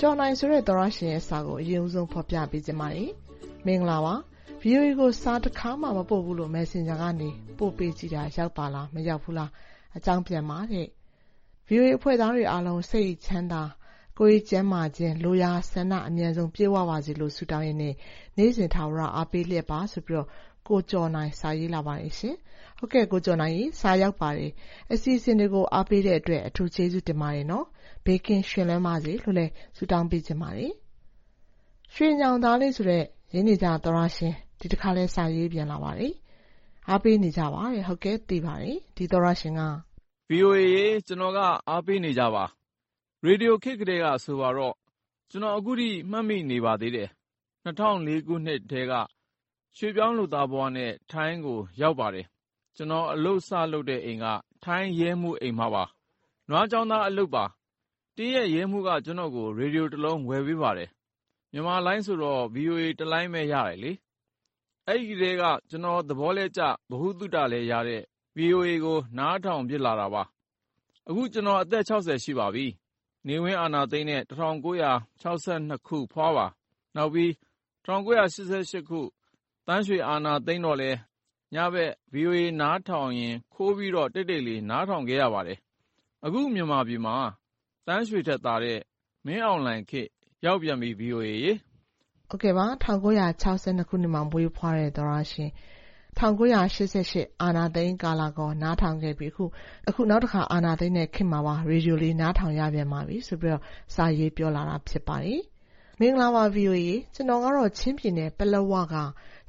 ကျော်နိုင်ဆိုတဲ့သောတရှင်ရဲ့စာကိုအရင်ဦးဆုံးဖော်ပြပေးချင်ပါတယ်။မင်္ဂလာပါ။ VOA ကိုစာတခါမှမပို့ဘူးလို့ Messenger ကနေပို့ပေးကြည့်တာရောက်ပါလား။မရောက်ဘူးလား။အကြောင်းပြန်ပါ။ VOA အဖွဲ့သားတွေအားလုံးစိတ်ချမ်းသာ၊ကိုယ်ရေးကျန်းမာခြင်း၊လိုရာဆန္ဒအမြန်ဆုံးပြည့်ဝပါစေလို့ဆုတောင်းရင်းနဲ့နေ့စဉ်ထာဝရအားပေးလျက်ပါဆိုပြီး ကိုကျော်နိုင်စာရေးလာပါတယ်။ကိုကျော်နိုင်ရေစာရောက်ပါတယ်။အစီအစဉ်တွေကိုအားပေးတဲ့အတွက်အထူးကျေးဇူးတင်ပါတယ်။ဘေးကင်းရွှင်လန်းပါစေလို့လည်းဆုတောင်းပေးချင်ပါတယ်။ရွှေညောင်သားလေးဆိုတဲ့ရင်းနေကြသောတရှင်ဒီတခါလည်းစာရေးပြန်လာပါတယ်။အားပေးနေကြပါတဲ့။ဟုတ်ကဲ့သိပါတယ်။ဒီသောတရှင်က VOA ရေကျွန်တော်ကအားပေးနေကြပါ။ရေဒီယိုခေတ်ကလေးကဆိုပါတော့ကျွန်တော်အခုထိမှတ်မိနေပါသေးတယ်။2004ခုနှစ်ထဲက ရွှေပြောင်းလုပ်သားဘဝနဲ့ ထိုင်းကိုရောက်ပါတယ်။ကျွန်တော် အလုပ်စလုပ်တဲ့အိမ်က ထိုင်းရဲမှုအိမ်မှာပါ။နွားကျောင်းသားအလုပ်ပါ။တင်းရဲ့ရဲမှုကကျွန်တော်ကို ရေဒီယိုတစ်လုံး ဝယ်ပေးပါတယ်။မြန်မာလိုင်းဆိုတော့ VOA တစ်လိုင်းပဲ ရတယ်လေ။အဲဒီကတည်းကကျွန်တော် သဘောလည်းကျ ဗဟုသုတလည်းရတဲ့ VOA ကို နားထောင်ဖြစ်လာတာပါ။အခု ကျွန်တော် အသက် ရှိပါပြီ။နေဝင်းအာဏာသိမ်းတဲ့ ၁၉၆၂ ခု ဖွားပါ။နောက်ပြီး ၁၉၈၈ခု သန်းရွှေ အာဏာသိမ်းတော့လည်း ညဘက် VOA နားထောင်ရင် ခိုးပြီးတော့ တိတ်တိတ်လေး နားထောင်ခဲ့ရပါတယ်။အခု မြန်မာပြည်မှာ သန်းရွှေထက်သာတဲ့ မင်းအောင်လှိုင်ခေတ် ရောက်ပြန်ပြီ VOA ရေ။ဟုတ်ကဲ့ပါ။၁၉၆၂ ခုနှစ်မှာ မွေးဖွားတဲ့ သောတရှင် ၁၉၈၈ အာဏာသိမ်းကာလကောနားထောင်ခဲ့ပြီး အခု နောက်တခါ အာဏာသိမ်းတဲ့ခေတ်မှာပါ ရေဒီယိုလေး နားထောင်ရပြန်ပါပြီဆိုပြီး စာရေးပြောလာတာ ဖြစ်ပါတယ်။ မင်္ဂလာပါ VOA ရေ။ကျွန်တော်ကတော့ ချင်းပြည်နယ် ပလက်ဝက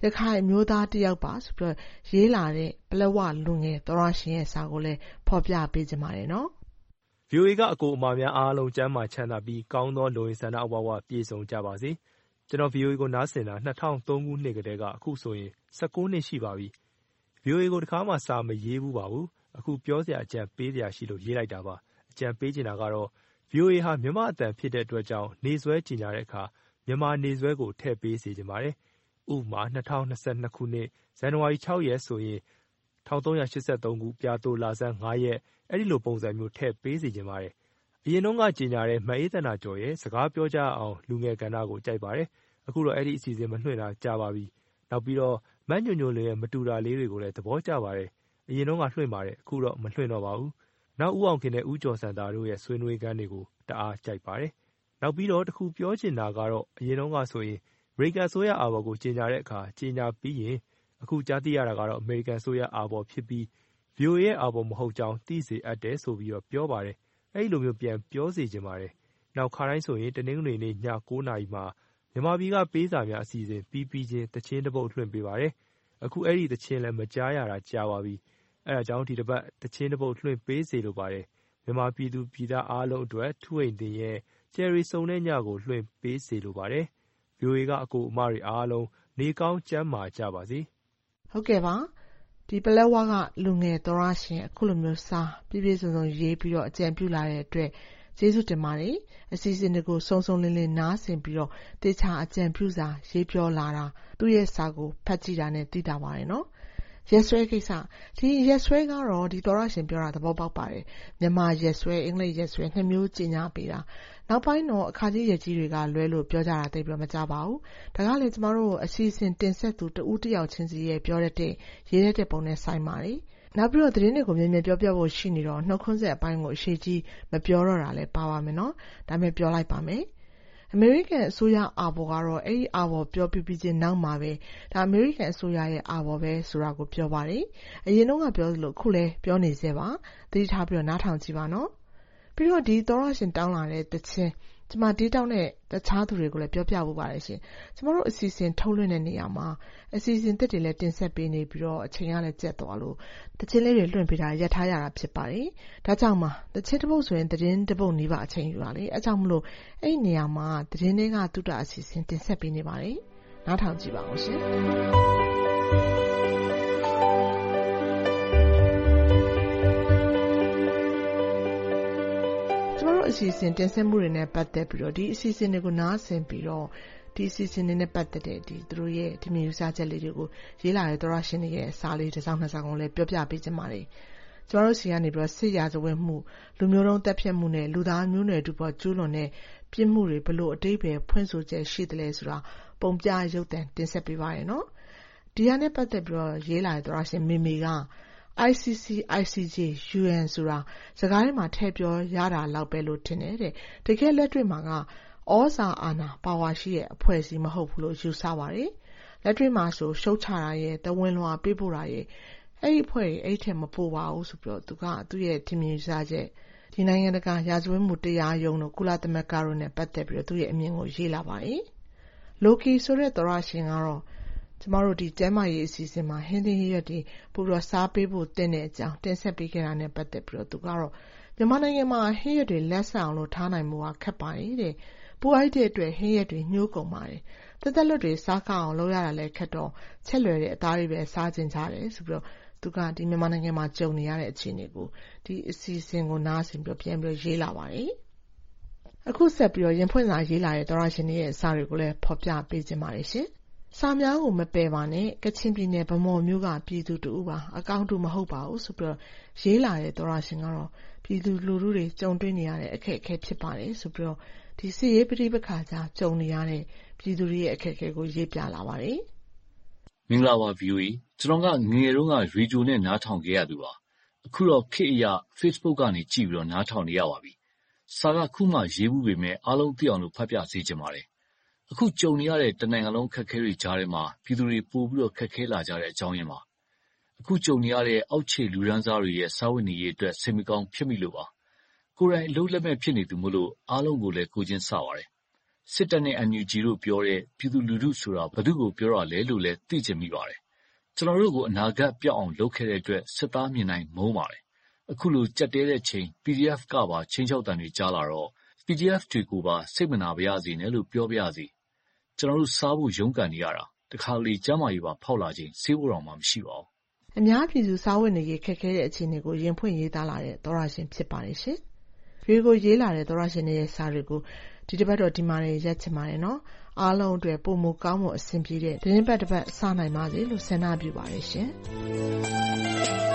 ရခိုင်အမျိုးသားတယောက်ပါဆိုပြီးရေးလာတဲ့ ပလက်ဝလူငယ်သောတရှင်ရဲ့စာကိုလည်း ဖော်ပြပေးချင်ပါတယ်။ VOA က အကိုအမများအားလုံး ကျန်းမာချမ်းသာပြီး ကောင်းသော လိုအင်ဆန္ဒအဝဝ ပြည့်စုံကြပါစေ။ကျွန်တော် VOA ကို နားဆင်တာ ၂၀၀၃ ခုနှစ်ကတည်းက အခုဆိုရင် ၁၉ နှစ်ရှိပါပြီ။ VOA ကို တခါမှ စာမရေးဖူးပါဘူး။အခု ပြောစရာအကြံ ပေးစရာရှိလို့ ရေးလိုက်တာပါ။အကြံပေးချင်တာကတော့ VOA ဟာ မြန်မာ့အသံဖြစ်တဲ့အတွက်ကြောင့် နေ့စွဲကြေညာတဲ့အခါ မြန်မာနေ့စွဲကို ထည့်ပေးစေချင်ပါတယ်။ဥပမာ ၂၀၂၂ ခုနှစ် ဇန်နဝါရီ ၆ ရက်ဆိုရင် ၁၃၈၃ ခု ပြာသိုလဆန်း ၅ ရက် အဲဒီလိုပုံစံမျိုး ထည့်ပေးစေချင်ပါတယ်။အရင်တုန်းက ကြေညာတဲ့ မအေးသန္တာကျော်ရဲ့ စကားပြောကြရအောင် လူငယ်ကဏ္ဍကို ကြိုက်ပါတယ်။အခုတော့ အဲဒီအစီအစဉ် မလွှင့်တာ ကြာပါပြီ။နောက်ပြီးတော့ မညိုညိုလွင်ရဲ့ မတူတာလေးတွေကိုလည်း သဘောကျပါတယ်။အရင်တုန်းက လွှင့်ပါတယ်။အခုတော့ မလွှင့်တော့ပါဘူး။ နောက် ဦးအောင်ခင်နဲ့ ဦးကျော်စံသာတို့ရဲ့ ဆွေးနွေးခန်းတွေကို တအားကြိုက်ပါတယ်။နောက်ပြီးတော့ တခုပြောချင်တာကတော့ အရင်တုန်းကဆိုရင် အမေရိကန်အစိုးရအာဘော်ကို ကြေညာတဲ့အခါ ကြေညာပြီးရင် အခုကြားသိရတာကတော့ အမေရိကန်အစိုးရအာဘော်ဖြစ်ပြီး VOA ရဲ့ အာဘော်မဟုတ်ကြောင်း သိစေအပ်တယ်ဆိုပြီးပြောပါတယ်။အဲဒီလိုမျိုး ပြန်ပြောစေချင်ပါတယ်။နောက် ခါတိုင်းဆိုရင် တနင်္ဂနွေနေ့ ည နာရီမှာ မြန်မာပြည်က ပေးစာများအစီအစဉ် ပြီးပြီးချင်း သီချင်းတပုဒ် လွှင့်ပေးပါတယ်။အခု အဲဒီသီချင်းလည်း မကြားရတာ ကြာပါပြီ။ အဲဒါကြောင့် ဒီတပတ် သီချင်းတပုဒ် လွှင့်ပေးစေလိုပါတယ်။မြန်မာပြည်သူပြည်သားအားလုံးအတွက် ထူးအိမ်သင်ရဲ့ ကြယ်တွေစုံတဲ့ညကို လွှင့်ပေးစေလိုပါတယ်။ VOA က အကိုအမတွေအားလုံး နေကောင်းကျန်းမာကြပါစေ။ဟုတ်ကဲ့ပါ။ဒီပလက်ဝက လူငယ်သောတရှင် အခုလိုမျိုးစာ ပြည့်ပြည့်စုံစုံရေးပြီးအကြံပြုလာတဲ့အတွက် ကျေးဇူးတင်ပါတယ်။အစီအစဉ်တွေကို စုံစုံလင်လင် နားဆင်ပြီးသေချာအကြံပြုစာ ရေးပြောလာတာ သူ့ရဲ့စာကို ဖတ်ကြည့်တာနဲ့ သိသာပါတယ်။ ရက်စွဲကိစ္စ။ဒီရက်စွဲကတော့ဒီသောတရှင်ပြောတာသဘောပေါက်ပါတယ်။မြန်မာရက်စွဲ၊အင်္ဂလိပ်ရက်စွဲနှစ်မျိုးကြေညာပေးတာ။နောက်ပိုင်းတော့အခါကြီးရက်ကြီးတွေကလွဲလို့ပြောကြတာသိပ်မကြားပါဘူး။ဒါကလဲကျမတို့အစီအစဉ်တင်ဆက်သူတဦးတယောက်ချင်းစီရဲ့ပြောတတ်တဲ့၊ရေးတတ်တဲ့ပုံနဲ့ဆိုင်ပါတယ်။နောက်ပြီးတော့သတင်းတွေကိုမြန်မြန်ပြောပြဖို့ရှိနေတော့နှုတ်ခွန်းဆက်အပိုင်းကိုအရှည်ကြီးမပြောတော့တာလည်းပါပါမယ်။ဒါပေမဲ့ပြောလိုက်ပါမယ်။ အမေရိကန်အစိုးရအာဘော်ကတော့ အဲဒီအာဘော်ပြောပြီးပြီးချင်းနောက်မှာပဲ ဒါ အမေရိကန်အစိုးရရဲ့ အာဘော်ပဲဆိုတာကို ပြောပါတယ်။အရင်တုန်းက ပြောသလို အခုလည်း ပြောနေဆဲပါ။သတိထားပြီး နားထောင်ကြည့်ပါ။ပြီးတော့ ဒီ သောရရှင် တောင်းလာတဲ့တခြင်း ကျမဒီတောင်းတဲ့ တခြားသူတွေကိုလည်း ပြောပြဖို့ပါတယ်ရှင်ကျမတို့ အစီအစဉ် ထုတ်လွှင့်တဲ့နေရာမှာ အစီအစဉ်တစ်တွေလည်း တင်ဆက်ပေးနေပြီးတော့ အချိန်ကလည်းကျက်သွားလို့တခြင်းလေးတွေ လွှင့်ပေးတာရက်ထားရတာ ဖြစ်ပါတယ် ဒါကြောင့်မှတခြင်းတစ်ပုတ်ဆိုရင် သတင်းတစ်ပုတ်နီးပါအချိန်ယူပါလေ အဲကြောင့်မလို့ အဲ့နေရာမှာ သတင်းတွေကတုတ အစီအစဉ် တင်ဆက်ပေးနေပါတယ် နားထောင်ကြည့်ပါဦးရှင် အစီအစဉ်တင်ဆက်မှုတွေနဲ့ပတ်သက်ပြီးတော့ဒီအစီအစဉ်တွေကိုနားဆင်ပြီးတော့ဒီအစီအစဉ်တွေနဲ့ပတ်သက်တဲ့ဒီသူတို့ရဲ့ဒီမျိုးစားချက်လေးတွေကိုရေးလာတဲ့သောရရှင်တွေရဲ့စာလေးတစ်စောင်းနှစ်စောင်းကိုလည်းပြောပြပေးချင်ပါတယ်။ကျွန်တော်တို့စီကနေပြီးတော့စစ်ရာဇဝတ်မှုလူမျိုးတုံးတက်ဖြတ်မှုနဲ့လူသားမျိုးနွယ်တို့ပေါ်ကျူးလွန်တဲ့ပြစ်မှုတွေဘလို့အတိတ်ပဲဖွင့်ဆိုချက်ရှိတယ်လဲဆိုတာပုံပြရုပ်တံတင်ဆက်ပေးပါရနော်။ဒီဟာနဲ့ပတ်သက်ပြီးတော့ရေးလာတဲ့သောရရှင်မေမေက ICC ICJ UN ဆိုတာ စကားထဲမှာ ထည့်ပြောရတာလောက်ပဲလို့ ထင်တယ်တဲ့ တကယ်လက်တွေ့မှာကဩဇာအာဏာ ပါဝါရှိတဲ့ အဖွဲ့အစည်း မဟုတ်ဘူးလို့ ယူဆပါတယ် လက်တွေ့မှာဆို ရှုတ်ချတာရဲ့တဝင်းလွှာပေးပို့တာရဲ့အဲ့ဒီအဖွဲ့ကြီးအဲ့ထက် မပိုပါဘူးဆိုပြီးတော့သူက သူ့ရဲ့ ထင်မြင်စားချက်ဒီနိုင်ငံတကာ ရာဇဝတ်မှုတရားရုံးတို့ ကုလသမဂ္ဂတို့နဲ့ ပတ်သက်ပြီးတော့သူ့ရဲ့အမြင်ကို ရေးလာပါတယ်လိုကီဆိုတဲ့သရရှင်ကတော့ ကျမတို့ဒီကျန်းမာရေးအစီအစဉ်မှာဟင်းသီးဟင်းရွက်တွေပိုပြီးတော့စားပေးဖို့သင့်တဲ့အကြောင်းတင်ဆက်ပေးခဲ့တာနဲ့ပတ်သက်ပြီးတော့သူကတော့မြန်မာနိုင်ငံမှာဟင်းရွက်တွေလက်ဆန်အောင်လို့ထားနိုင်ဖို့ကခက်ပါတယ်တဲ့။ပိုအိုက်တဲ့အတွက်ဟင်းရွက်တွေညှိုးကုန်ပါတယ်။သက်သက်လွတ်တွေစားကောင်းအောင်လုပ်ရတာလည်းခက်တော့ချက်လွယ်တဲ့အသားတွေပဲစားချင်ကြတယ်ဆိုပြီးတော့သူကမြန်မာနိုင်ငံမှာကြုံနေရတဲ့အခြေအနေကိုဒီအစီအစဉ်ကိုနားဆင်ပြီးတော့ပြန်ပြီးတော့ရေးလာပါတယ်။အခုဆက်ပြီးတော့ရင်ဖွင့်စာရေးလာတဲ့သောတရှင်တွေရဲ့စာတွေကိုလည်းဖော်ပြပေးချင်ပါတယ်ရှင် စာများကိုမပယ်ပါနဲ့ကချင်ပြည်နယ်ဗန်းမော်မြို့ကပြည်သူတဦးပါ။အကောင်းတူမဟုတ်ပါဘူးဆိုပြီးတော့ရေးလာတဲ့သောတရှင်ကတော့ပြည်သူလူထုတွေကြုံတွေ့နေရတဲ့အခက်အခဲဖြစ်ပါတယ်ဆိုပြီးတော့ဒီစစ်ရေးပဋိပက္ခကြားကြုံနေရတဲ့ပြည်သူတွေရဲ့အခက်အခဲကိုရေးပြလာပါတယ်။မင်္ဂလာပါ VOA ။ကျနော်ကငယ်ငယ်တုန်းကရေဒီယိုနဲ့နားထောင်ခဲ့ရသူပါ။အခုတော့ခေတ်အရ Facebook ကနေကြည့်ပြီးတော့နားထောင်နေရပါပြီ။စာကအခုမှရေးဖူးပေမယ့်အားလုံးသိအောင်လို့ဖတ်ပြစေချင်ပါတယ် အခုကြုံနေရတဲ့ တနိုင်ငံလုံး အခက်အခဲတွေကြားထဲမှာ ပြည်သူတွေ ပိုပြီးတော့ခက်ခဲလာကြတဲ့ အကြောင်းရင်းပါ။အခုကြုံနေရတဲ့ အောက်ခြေလူတန်းစားတွေရဲ့ စားဝတ်နေရေးအတွက် စိတ်မကောင်းဖြစ်မိလို့ပါ။ကိုယ်တိုင် အလုပ်လက်မဲ့ ဖြစ်နေသူမို့ အားလုံးကိုလည်း ကိုယ်ချင်းစာပါတယ်။စစ်တပ်နဲ့ NUG တို့ပြောတဲ့ ပြည်သူလူထုဆိုတာ ဘယ်သူ့ကို ပြောတာလဲလို့လည်း သိချင်မိပါတယ်။ကျနော်တို့ကို အနာဂတ်ပျောက်အောင် လုပ်ခဲ့တဲ့အတွက် စစ်သားမြင်တိုင်း မုန်းပါတယ်။အခုလို ကျပ်တည်းတဲ့အချိန် PDF ကပါ ခြိမ်းခြောက်သံတွေ ကြားလာတော့ PDF တွေကိုပါ စိတ်မနာပါရစေနဲ့လို့ ပြောပါရစေ ကျနော်တို့ စားဖို့ ရုန်းကန်နေရတာ။တခါတလေ ကျန်းမာရေးပါ ဖောက်လာချိန် ဆေးဖို့တောင် မရှိပါဘူး။”အများပြည်သူ စားဝတ်နေရေး ခက်ခဲတဲ့ အခြေအနေကို ရင်ဖွင့်ရေးသားလာတဲ့ သောတရှင် ဖြစ်ပါတယ်ရှင်။ VOA ကို ရေးလာတဲ့ သောတရှင်တွေရဲ့ စာတွေကို ဒီတပတ်တော့ ဒီမှာတင် ရပ်ချင်ပါတယ်။အားလုံးအတွက် ပိုမိုကောင်းမွန် အဆင်ပြေတဲ့ သီတင်းပတ်တပတ် စနိုင်ပါစေလို့ ဆန္ဒပြုပါတယ်ရှင်။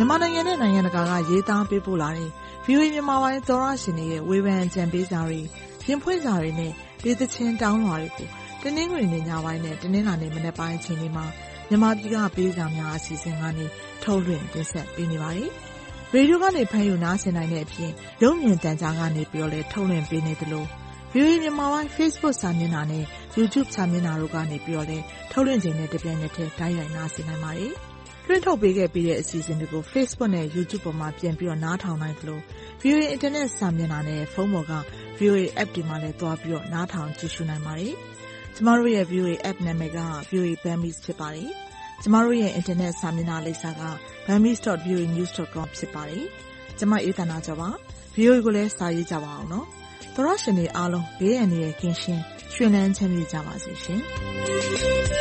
မြန်မာနိုင်ငံနဲ့ နိုင်ငံတကာက ရေးသားပေးပို့လာတဲ့ VOA မြန်မာပိုင်းသောတရှင်တွေရဲ့ ဝေဖန်အကြံပေးစာတွေ၊ရင်ဖွင့်စာတွေနဲ့ ဒေသချင်းတောင်းလွှာတွေကို တနင်္ဂနွေနေ့ညပိုင်းနဲ့ တနင်္လာနေ့မနက်ပိုင်း အချိန်တွေမှာ မြန်မာပြည်က ပေးစာများအစီအစဉ်ကနေ ထုတ်လွှင့်တင်ဆက်ပေးနေပါတယ်။ရေဒီယိုကနေ ဖမ်းယူနားဆင်နိုင်တဲ့အပြင် ရုပ်မြင်သံကြားကနေလည်း ထုတ်လွှင့်ပေးနေသလို VOA မြန်မာပိုင်း Facebook စာမျက်နှာနဲ့ YouTube စာမျက်နှာတို့ကနေလည်း ထုတ်လွှင့်ချိန်နဲ့ တပြိုင်နက်တည်း တိုက်ရိုက်နားဆင်နိုင်ပါတယ်။ လွှင့်ထုတ်ပေးခဲ့ပြီးတဲ့အစီအစဉ်တွေကို Facebook နဲ့ YouTube ပေါ်မှာပြန်ပြီးတော့နားထောင်နိုင်သလို VOA အင်တာနက်စာမျက်နှာနဲ့ဖုန်းပေါ်က VOA App တွေမှာလည်းသွားပြီးတော့နားထောင်ကြည့်ရှုနိုင်ပါတယ်။ကျမတို့ရဲ့ VOA App နာမည်က VOA Burmese ဖြစ်ပါတယ်။ကျမတို့ရဲ့အင်တာနက်စာမျက်နှာလိပ်စာက burmese.voanews.com ဖြစ်ပါတယ်။ကျွန်မအေးသနာကြပါ VOA ကိုလည်းစာရေးကြပါအောင်နော်။သောရရှင်တွေအားလုံးဘေးအန္တရာယ်ကင်းရှင်းရွှင်လန်းချမ်းမြေ့ကြပါစေရှင်။